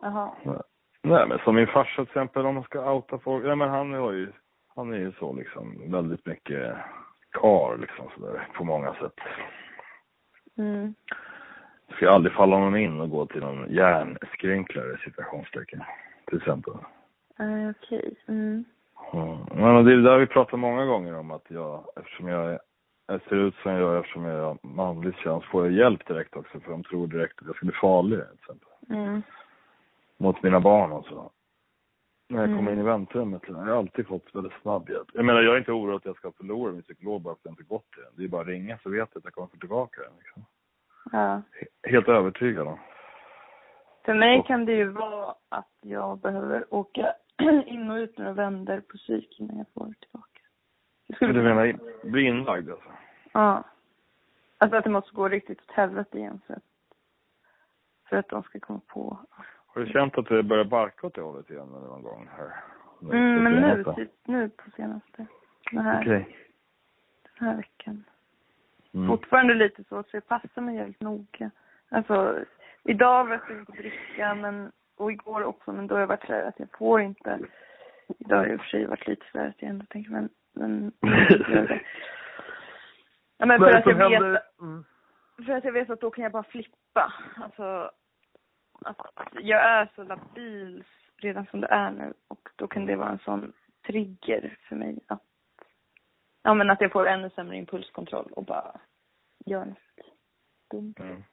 Jaha. Nej. Nej men som min farsa till exempel, om man ska outa folk. Nej men han har ju, han är ju så liksom väldigt mycket kar liksom sådär på många sätt. Mm. Ska aldrig falla någon in och gå till någon hjärnskrynklare situationstecken. Till exempel. Okej. Mm. Mm. Men det är det där vi pratar många gånger om att jag, eftersom jag, är- jag ser ut som jag gör eftersom jag är manligt kön, så får jag hjälp direkt också för de tror direkt att jag ska bli farlig till exempel. Mm. Mot mina barn och så. När jag kommer Mm. in i väntrummet. Jag har alltid fått väldigt snabb hjälp. Jag menar jag är inte orolig att jag ska förlora min psykolog bara för att jag inte gått till den. Det är bara att ringa så vet jag att jag kommer få tillbaka den liksom. Ja. He- Helt övertygad om. För mig kan det ju vara att jag behöver åka in och ut några vändor på psyk innan jag får tillbaka. Det skulle Du menar bli inlagd alltså? Ja. Alltså att det måste gå riktigt åt helvete igen för att, för att de ska komma på. Har du känt att det börjar barka åt det hållet igen eller någon gång här? Mm, men nu, typ, nu på senaste. Den här, Okej. den här veckan. Mm. Fortfarande lite så, så jag passar mig jävligt noga. Alltså, idag var jag inte dricka, men, och igår också, men då har jag varit så här att jag får inte. Idag har jag i och för sig varit lite så här att jag ändå tänker, men, men, Ja, men för att jag vet, händer? Mm. för att jag vet att då kan jag bara flippa. Alltså, att jag är så labil redan som det är nu och då kan det vara en sån trigger för mig att, ja men att jag får ännu sämre impulskontroll och bara gör något dumt. Mm.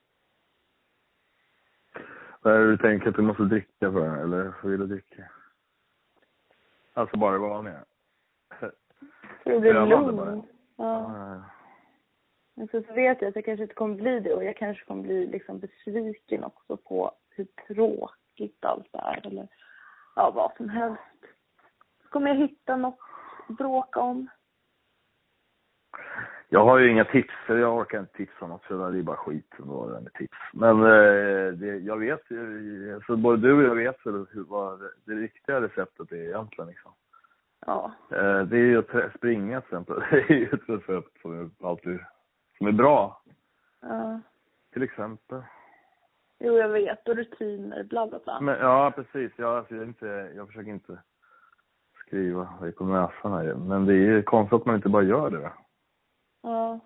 Är det du tänker att du måste dricka för? Eller vill du dricka? Alltså bara det vanliga? Det bara. lugn. Ja. Men så vet jag att jag kanske inte kommer bli det och jag kanske kommer bli liksom besviken också på hur tråkigt allt är eller ja, vad som helst. Så kommer jag hitta något att bråka om. Jag har ju inga tips, för jag orkar inte tipsa något, för det är bara skit ändå, det där med tips. Men eh, det, jag vet ju, så både du och jag vet väl hur, vad det, det riktiga receptet är egentligen liksom. Ja. Eh, det är ju att springa till exempel. Det är ju ett recept som är alltid, som är bra. ja. Till exempel. Jo, jag vet. Och rutiner, bla bla bla. Men, ja, precis. Ja, alltså, jag, är inte, jag försöker inte skriva dig på näsan här. Men det är ju konstigt att man inte bara gör det. Ja.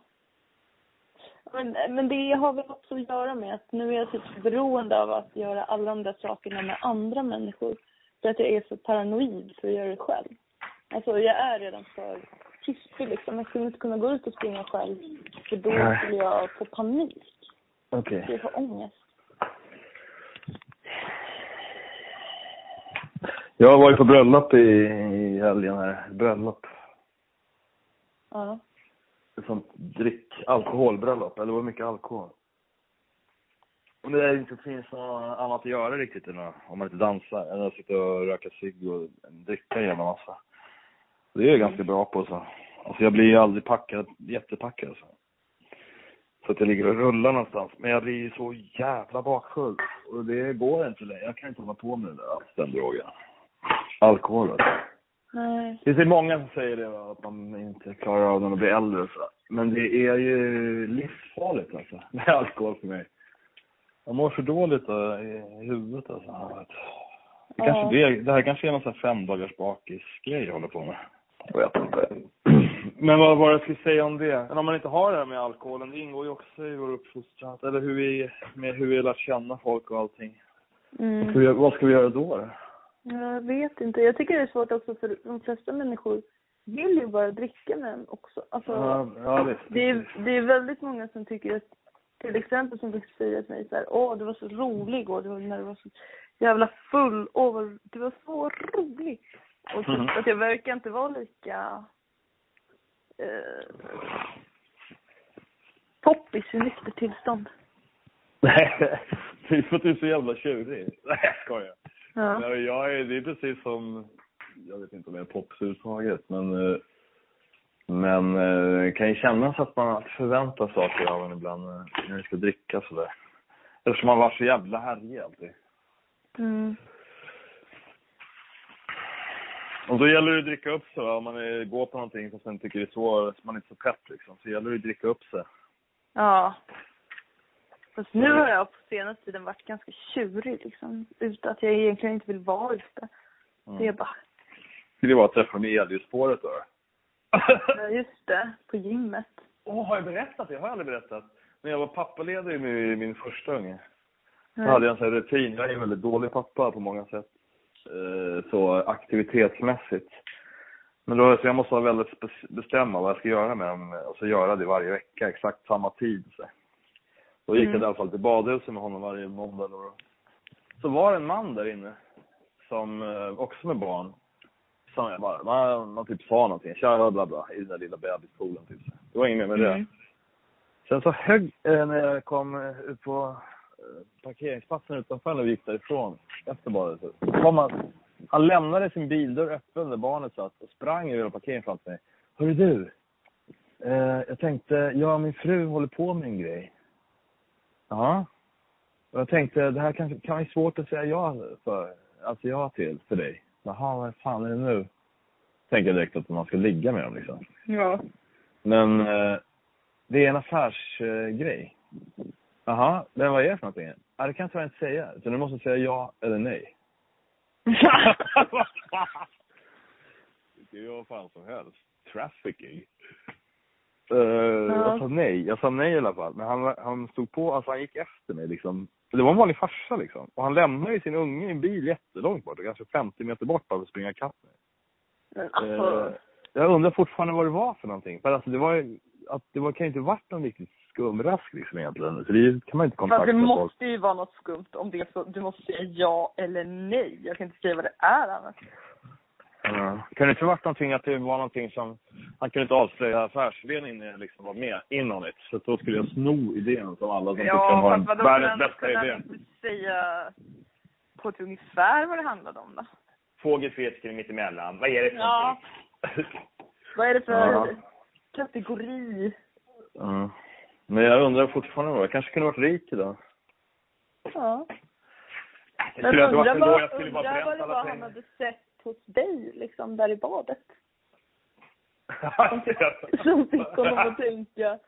Men, men det har väl också att göra med att nu är jag typ beroende av att göra alla de där sakerna med andra människor. För att jag är så paranoid för att göra det själv. Alltså jag är redan för kispig liksom. Jag skulle inte kunna gå ut och springa själv. För då Nej. skulle jag få panik. Okej. Jag får ångest. Jag var ju på bröllop i, i helgen här. Bröllop. Ja. Sånt drick, alkoholbröllop. Eller det var mycket alkohol. Och det inte finns något annat att göra riktigt än att, om man inte dansar, än att sitta och röka cigg och dricka igenom massa. Det är jag ganska bra på så. Alltså jag blir ju aldrig packad, jättepackad så. Så att jag ligger och rullar någonstans. Men jag blir ju så jävla bakfull. Och det går inte längre. Jag kan inte hålla på med det där, den drogen. Alkohol alltså. Nej. Det är många som säger det, va, att man inte klarar av när man blir äldre så. Men det är ju livsfarligt alltså, med alkohol för mig. Jag mår så dåligt då, i huvudet alltså. Det, kanske Ja. det, det här kanske är någon sån här fem dagars bakis-grej jag håller på med. Jag vet inte. Men vad var det jag skulle säga om det? Men om man inte har det här med alkoholen, det ingår ju också i vår uppfostran. Eller hur vi, med hur vi lärt känna folk och allting. Vad, ska Mm. vi, vad ska vi göra då? Jag vet inte. Jag tycker det är svårt också för de flesta människor vill ju bara dricka med en också. Alltså, Ja, ja, visst. det, är, det är väldigt många som tycker att, till exempel som brukar säga till mig så här, åh du var så rolig igår, du var, när du var så jävla full, åh vad, du var så rolig. Och typ Mhm. att jag verkar inte vara lika eh, poppis i nyktert tillstånd. Nej, det är för att du är så jävla tjurig. Nej, jag skojar. Ja. Nej, jag är, det är precis som, jag vet inte om jag är pops överhuvudtaget, men, eh, men eh, det kan ju kännas att man förväntar saker av en ibland eh, när det ska dricka sådär. Eftersom man var så jävla härlig alltid. Mm. Och då gäller det att dricka upp sig va? om man är, går på någonting fast man tycker det är så, man är inte så pepp liksom. Så gäller det att dricka upp sig. Ja. Fast nu har jag på senaste tiden varit ganska tjurig liksom. Ute att jag egentligen inte vill vara ute. Mm. Det är bara, Skulle det vara att träffa med elljusspåret då? ja just det, på gymmet. Åh, har jag berättat det? Jag har aldrig berättat. När jag var pappaledig med min första unge. Så Nej. hade jag en sån här rutin. Jag är en väldigt dålig pappa på många sätt. Eh, Så aktivitetsmässigt. Men då, så jag måste vara väldigt bestämma vad jag ska göra med dem. Och så göra det varje vecka, exakt samma tid. Så. Då gick Mm. jag i alla fall till badhuset med honom varje måndag. Då. Så var det en man där inne, som eh, också med barn. Som jag bara, man, man typ sa någonting, tja bla bla, i den där lilla bebisskolan typ. Det var inget mer med det. Mm. Sen så högg, eh, när jag kom eh, ut på eh, parkeringsplatsen utanför när vi gick därifrån, efter kom han, han lämnade sin bildörr öppen där barnet satt och sprang över parkeringen framför mig. Hörru du, eh, jag tänkte, jag och min fru håller på med en grej. Ja. Och jag tänkte, det här kan, kan vara svårt att säga ja för, alltså ja till, för dig. Jaha, vad fan är det nu? Tänker jag direkt att man ska ligga med dem liksom. Ja. Men eh, det är en affärsgrej. Jaha, men vad är det för någonting? Ja, det kan jag tyvärr inte säga. Så du måste säga ja eller nej. Det är ju vad fan som helst. Trafficking. Uh, Jag sa nej. Jag sa nej i alla fall. Men han, han stod på, alltså han gick efter mig liksom. Det var en vanlig farsa liksom. Och han lämnade ju sin unge i en bil jättelångt bort, kanske 50 meter bort bara för att springa ikapp mig. Men Eh, jag undrar fortfarande vad det var för någonting. För alltså det var ju, att det var, kan ju inte varit någon riktigt skumrask liksom egentligen. Så det kan man inte fast kontakta det folk. måste ju vara något skumt om det så, du måste säga ja eller nej. Jag kan inte säga vad det är annars. Ja. Kan det inte varit någonting att det var någonting som, han kunde inte avslöja affärsidén innan jag liksom var med, inom det. Så då skulle jag sno idén som alla som Ja, var fast vadå, världens bästa idé. han inte säga på ett ungefär vad det handlade om då? Fågelfisken mitt emellan. Vad är det för Ja. Vad är det för Ja. kategori? Ja. Men jag undrar fortfarande vad, jag kanske kunde varit rik idag. Ja. Det Men undrar vad, jag vad det var han hade sett hos dig, liksom, där i badet. Som fick, som fick honom att tänka,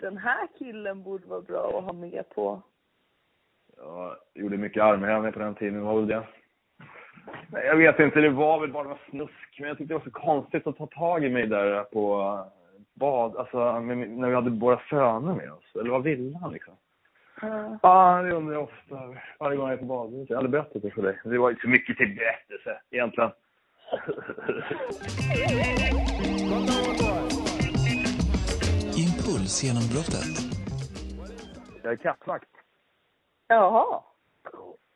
den här killen borde vara bra att ha med på. Jag gjorde mycket armhävningar på den tiden, vad var det? Nej, Jag vet inte, det var väl bara snusk. Men jag tyckte det var så konstigt att ta tag i mig där på bad, alltså när vi hade våra söner med oss. Eller vad ville han liksom? Ja. Ja, det undrar jag ofta. Varje gång jag är på badhuset. Jag hade berättat det för dig. Det var inte så mycket till berättelse egentligen. Impulsgenombrottet. jag är kattvakt. Jaha.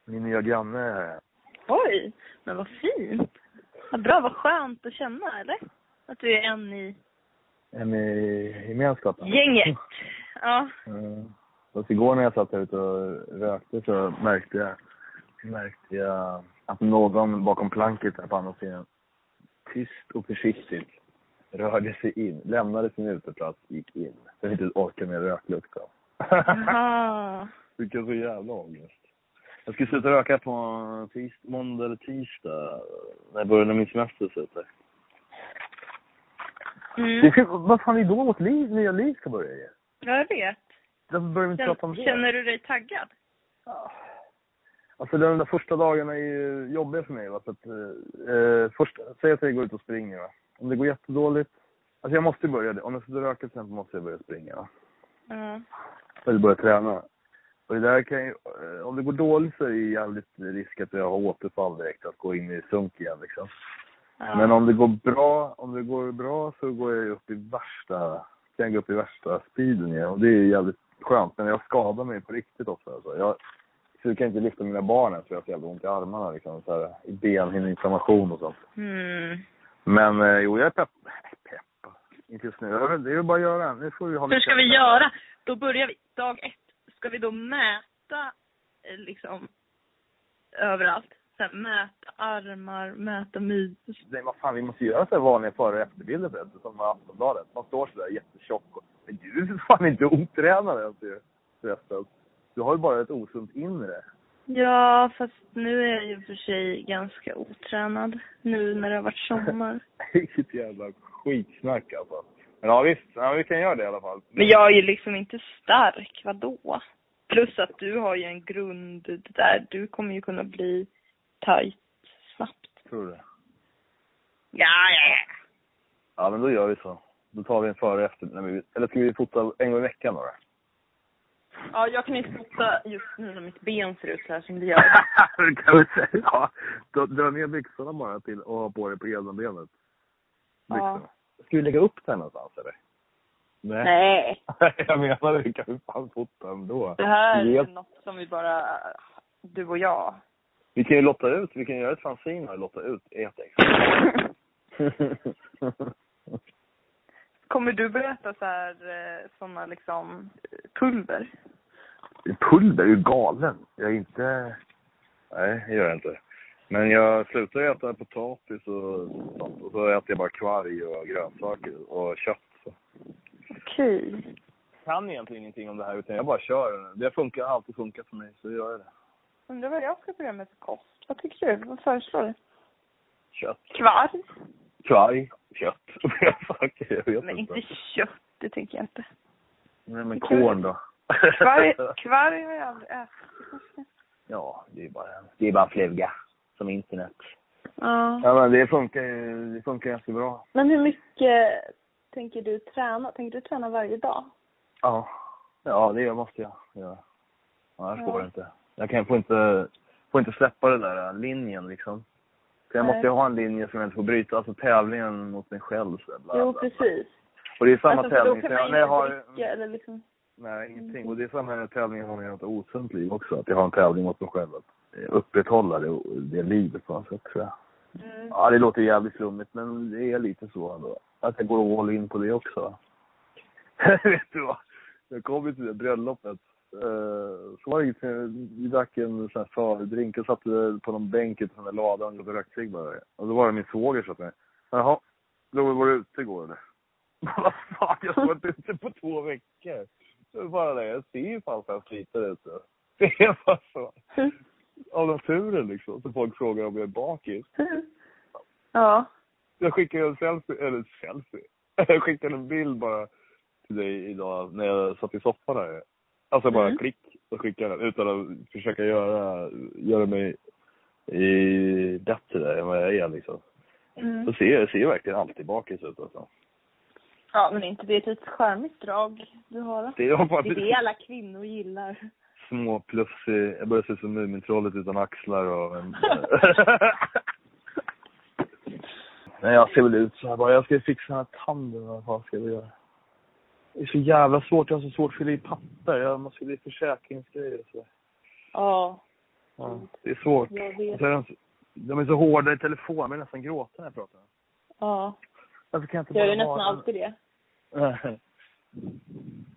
Min nya granne här. Oj, men vad fint. Vad bra, vad skönt att känna, eller? Att du är en i En i gemenskapen. gänget. Ja. Mm. Fast igår när jag satt här ute och rökte så märkte jag, märkte jag att någon bakom planket där på andra sidan tyst och försiktigt rörde sig in, lämnade sin uteplats, gick in. För inte orka med röklukten. Vilken så jävla ångest. Jag skulle sluta röka på tis, måndag eller tisdag när jag började min semester. Så säga. Mm. Det ska, vad fan är då vårt liv, nya liv ska börja? Ja, jag vet. Varför börjar vi inte prata om det? Känner du dig taggad? Ja. Alltså de där första dagarna är ju jobbiga för mig. Va? För att, eh, först, säg att jag går ut och springer. Va? Om det går jättedåligt Alltså jag måste börja det. Om jag ska röka till exempel måste jag börja springa. Ja. Eller börja träna. Och det där kan ju, eh, om det går dåligt så är det jävligt risk att jag har återfall direkt, att gå in i sunk igen liksom. Ja. Men om det går bra, om det går bra så går jag upp i värsta, kan jag gå upp i värsta speeden igen. Och det är jävligt skönt. Men jag skadar mig på riktigt ofta alltså. Jag, så jag kan inte lyfta mina barn ens för jag har så jävla ont i armarna liksom. Så här, I benhinneinflammation och sånt. Mm. Men eh, jo, jag är pepp. Pepp. Inte just nu. Det är ju bara att göra. Nu får vi ha Hur ska vi göra? Då börjar vi dag ett. Ska vi då mäta eh, liksom överallt? Sen mäta armar, mäta midjor. Nej, vad fan, vi måste göra så här vanliga före och efterbilder förresten, som med Aftonbladet. Man står sådär jättetjock. Och, men du är för fan inte otränad ens ju, förresten. Du har ju bara ett osunt inre. Ja, fast nu är jag ju för sig ganska otränad. Nu när det har varit sommar. Vilket jävla skitsnack alltså. Men ja visst, ja, vi kan göra det i alla fall. Men jag är ju liksom inte stark, vadå? Plus att du har ju en grund där. Du kommer ju kunna bli tight snabbt. Tror du? Ja, ja, ja. Ja, men då gör vi så. Då tar vi en före och efter. Nej, men vi- Eller ska vi fota en gång i veckan då? Ja, jag kan inte fota just nu när mitt ben ser ut så här som det gör. det kan vi säga. Ja, då dra ner byxorna bara till och ha på dig på ena benet. Byxorna. Ska vi lägga upp den någonstans eller? Nej. Nej, jag menar det, kan vi fan fota ändå. det här är Helt- något som vi bara, du och jag. Vi kan ju lotta ut, vi kan göra ett fanzine och lotta ut ett ex. Kommer du berätta så här, eh, såna liksom pulver? Pulver, är ju galen. Jag är inte... Nej, det gör jag inte. Men jag slutar äta potatis och sånt. Och så äter jag bara kvarg och grönsaker och kött. Okej. Jag kan egentligen ingenting om det här utan jag bara kör. Det funkar, har alltid funkat för mig, så gör jag det. Undrar vad jag ska börja med för kost. Vad tycker du? Vad föreslår du? Kött. Kvarg? Kvarg, kött. Jag vet Men inte. inte kött, det tänker jag inte. Nej, men korn då? Kvarg, kvarg har jag aldrig ätit. ja, det är bara, det är bara fluga. Som internet. Ja. Ja, men det funkar ju, det funkar ganska bra. Men hur mycket tänker du träna? Tänker du träna varje dag? Ja. Ja, det måste jag göra. Annars Ja. går det inte. Jag kan, får, inte, får inte släppa den där linjen liksom. För jag måste ju ha en linje som jag inte får bryta. Alltså tävlingen mot mig själv. Så bla, Jo, precis. Och det är samma alltså, för då tävling. kan man jag, inte jag har, dricka eller liksom... nej, ingenting. Och det är samma tävling jag har med ett osunt liv också. Att jag har en tävling mot mig själv. Att upprätthålla det, det livet på något sätt tror jag. Mm. Ja, det låter jävligt flummigt, men det är lite så ändå. Att jag går all in på det också. Vet du vad? Jag kom ju till det bröllopet. Uh, så var det inget, vi drack en sån här fördrink och satt på någon bänk utanför den där ladan och cigg bara. Och då var det min svåger som sa till mig. Jaha, då var du ute igår eller? Vad fan, jag har varit ute på två veckor. Det är bara det, jag ser ju fan så här sliten ut. så. Det är bara så. Av naturen liksom. Så folk frågar om jag är bakis. Ja. Jag skickade en selfie, eller selfie. Jag skickade en bild bara till dig idag när jag satt i soffan där. Alltså bara Mm. klick och skickade den utan att försöka göra, göra mig i bättre där än vad jag är liksom. Mm. Så ser jag ser verkligen alltid bakis ut alltså. Ja, men inte det är ett litet charmigt drag du har? Det är bara Det är det alla kvinnor gillar. små plus i, jag börjar se ut som Mumintrollet utan axlar och en... Nej, jag ser väl ut så här bara. Jag ska fixa den här tanden. Vad fan ska jag göra? Det är så jävla svårt. Jag har så svårt att fylla i papper. Jag måste fylla i försäkringsgrejer och så. Ja, Ja, det är svårt. jag vet. är de, är så hårda i telefon. Jag nästan gråta när jag pratar. Ja. Varför kan jag inte Jag gör bara nästan ha alltid det.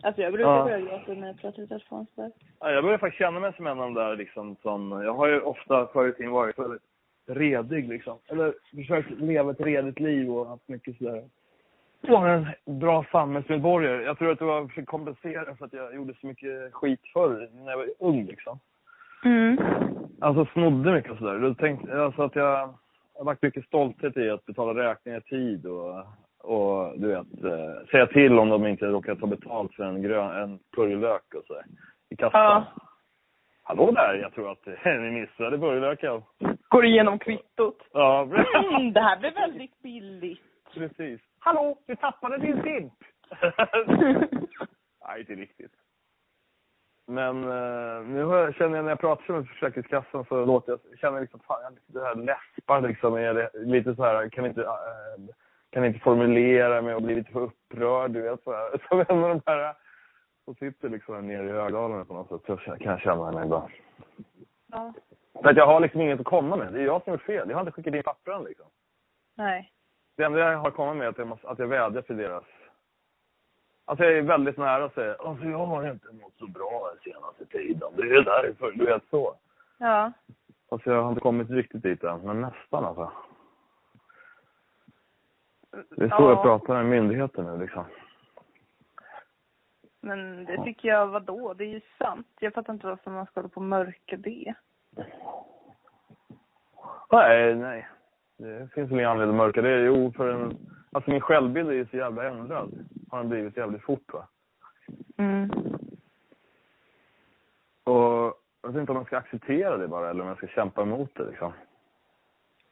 Alltså jag brukar Ja. börja gråta när jag pratar i telefon. Ja, jag börjar faktiskt känna mig som en av de där liksom som, jag har ju ofta tiden varit väldigt redig liksom. Eller försökt leva ett redigt liv och haft mycket sådär. Vara en bra samhällsmedborgare. Jag tror att det var för att kompensera för att jag gjorde så mycket skit förr när jag var ung liksom. Mm. Alltså snodde mycket och sådär. Då tänkte alltså att jag, jag har varit mycket stolthet i att betala räkningar i tid och, och du vet, eh, säga till om de inte råkar ta betalt för en, grön, en purjolök och sådär. I kassan. Ja. Hallå där, jag tror att ni missade purjolöken. Går igenom kvittot. Ja, Mm, det här blev väldigt billigt. precis. Hallå, du tappade din simp! Nej, inte riktigt. Men eh, nu jag, känner jag när jag pratar med Försäkringskassan så låter jag, känner jag liksom, fan, det här läspar liksom. Är lite så här, kan inte, eh, kan inte formulera mig och bli lite för upprörd, du vet. Så här. Som en av de här som sitter liksom nere i Högdalen på något sätt. Så kan jag känna mig ibland. Ja. För att jag har liksom inget att komma med. Det är jag som har fel. Jag har inte skickat in pappren liksom. Nej. Det enda jag har komma med är att jag, måste, att jag vädjar till deras... Alltså jag är väldigt nära att säga, alltså jag har inte mått så bra den senaste tiden. Det är därför, du vet så. Ja. Alltså jag har inte kommit riktigt dit än, men nästan alltså. Det är så Ja. jag pratar med myndigheter nu liksom. Men det tycker jag, var då? Det är ju sant. Jag fattar inte varför man ska hålla på och mörka det. Nej, nej. Det finns väl ingen anledning att mörka det. Jo, för en... Alltså min självbild är ju så jävla ändrad. Har den blivit jävligt fort va. Mm. Och jag vet inte om man ska acceptera det bara eller om jag ska kämpa emot det liksom.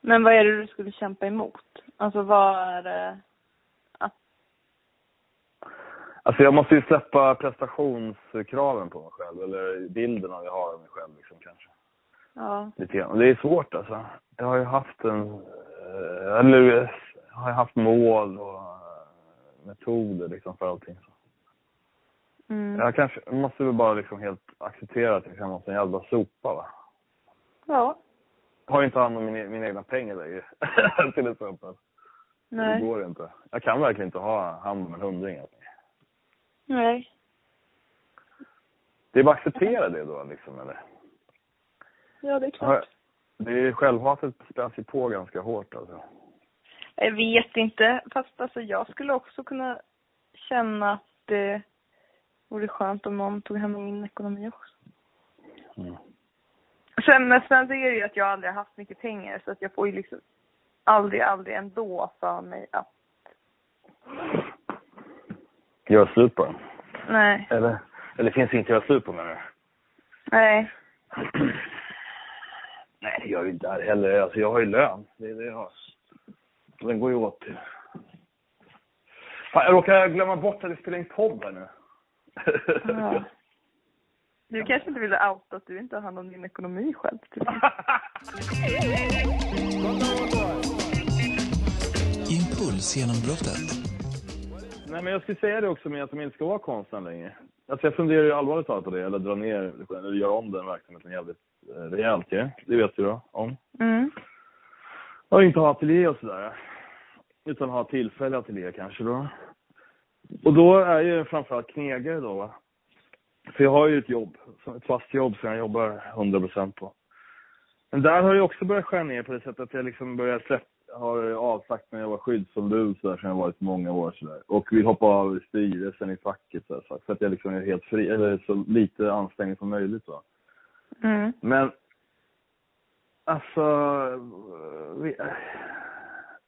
Men vad är det du skulle kämpa emot? Alltså vad är det? Att, Alltså jag måste ju släppa prestationskraven på mig själv, eller bilden av jag har av mig själv liksom kanske. ja. Lite grann. Det är svårt alltså. Jag har ju haft en, eh, eller jag har ju haft mål och eh, metoder liksom för allting. Så. Mm. Jag kanske måste väl bara liksom helt acceptera att jag kan vara en jävla sopa va. Ja. Jag har ju inte hand om mina, mina egna pengar längre, till exempel. Det Nej. går inte. Jag kan verkligen inte ha hand om en hundring. Alltså. Nej. Det är bara att acceptera det då liksom, eller? Ja, det är klart. Det är självhatet späs ju på ganska hårt alltså. Jag vet inte. Fast alltså jag skulle också kunna känna att det vore skönt om någon tog hand om min ekonomi också. Mm. Sen, men sen så är det ju att jag aldrig har haft mycket pengar så att jag får ju liksom aldrig, aldrig ändå för mig att Gör slut på den. nej, Eller? Eller finns det inte göra slut på menar du? nej, Nej, det gör ju inte det heller. Alltså jag har ju lön. Det är det jag har. Den går ju åt till... Fan, jag råkar glömma bort att vi spelar in podd här nu. Ja. Du kanske inte vill outa att du inte har hand om din ekonomi själv? Typ. Impulsgenombrottet. Nej, men jag skulle säga det också med att de inte ska vara konstnär längre. Alltså jag funderar ju allvarligt talat på det, eller dra ner, eller göra om den verksamheten jävligt rejält ju. Det vet du då om. Mm. Och inte ha ateljé och sådär. Utan ha tillfällig ateljé kanske då. Och då är ju framförallt knegare då va. För jag har ju ett jobb, ett fast jobb som jag jobbar 100% på. Men där har jag också börjat skära ner på det sättet att jag liksom börjar släppa, har avsagt mig att vara skyddsombud så där, som jag varit många år så där. Och vill hoppa av styrelsen i facket så, där, så att jag liksom är helt fri, eller så lite anställning som möjligt va. Mm. Men alltså, vi,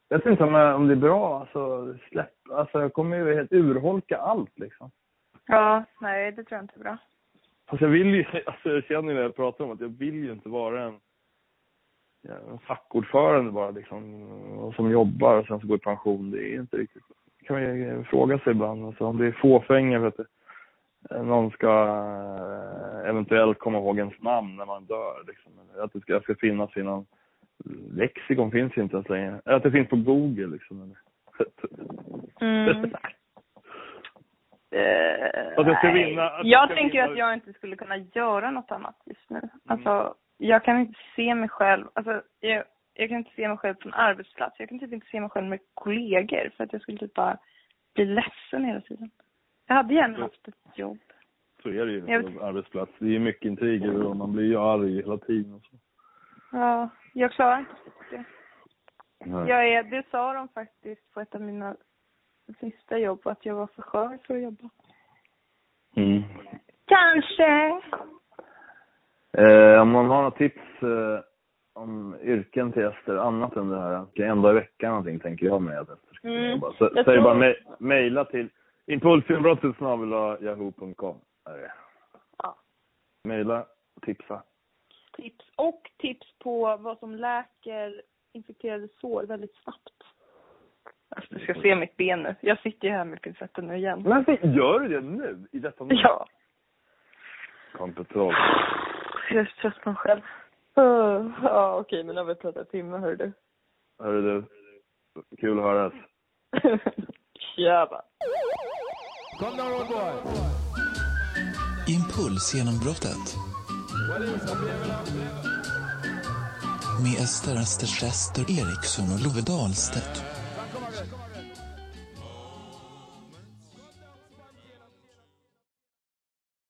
jag vet inte om, om det är bra. Alltså, släpp, alltså jag kommer ju helt urholka allt liksom. Ja, nej det tror jag inte är bra. Alltså jag vill ju, alltså jag känner ju när jag pratar om att jag vill ju inte vara en, en fackordförande bara liksom, och som jobbar och sen så går i pension. Det är inte riktigt, det kan man ju fråga sig ibland. Alltså om det är fåfänga för att det, någon ska eh, eventuellt komma ihåg ens namn när man dör. Liksom. Att det ska, ska finnas i någon lexikon finns inte ens längre. Eller Att det finns på Google liksom. Mm. Eh, Att jag ska nej. vinna- att jag jag tänker vinna- att jag inte skulle kunna göra något annat just Mm. nu. Alltså, jag kan inte se mig själv, alltså, jag, jag kan inte se mig själv på en arbetsplats. Jag kan typ inte se mig själv med kollegor för att jag skulle typ bara bli ledsen hela tiden. Jag hade gärna haft ett jobb. Så är det ju Jag- på arbetsplats. Det är mycket intriger och man blir ju arg hela tiden. Och så. Ja, jag klarar inte det. Nej. Jag är, det sa de faktiskt på ett av mina sista jobb, att jag var för skör för att jobba. Mm. Kanske. Eh, om man har några tips eh, om yrken till Ester, annat än det här, en dag i veckan någonting tänker jag mig att Ester ska Mm. jobba. Så, Jag det tror- bara me- mejla till impulsinbrottet yahoo.com. Är det. Ja. Mejla, tipsa. Tips. Och tips på vad som läker infekterade sår väldigt snabbt. Alltså, du ska se mitt ben nu. Jag sitter ju här med pincetten nu igen. Men alltså, gör du det nu? I detta nu? Ja. Kontroll. Jag är så trött på mig själv. Uh, ja, okej, men nu har vi pratat en timme, hör du. Hörru du. Kul att höras. Tjaba. Impulsgenombrottet. Med Ester Österstester Eriksson och Love Dahlstedt.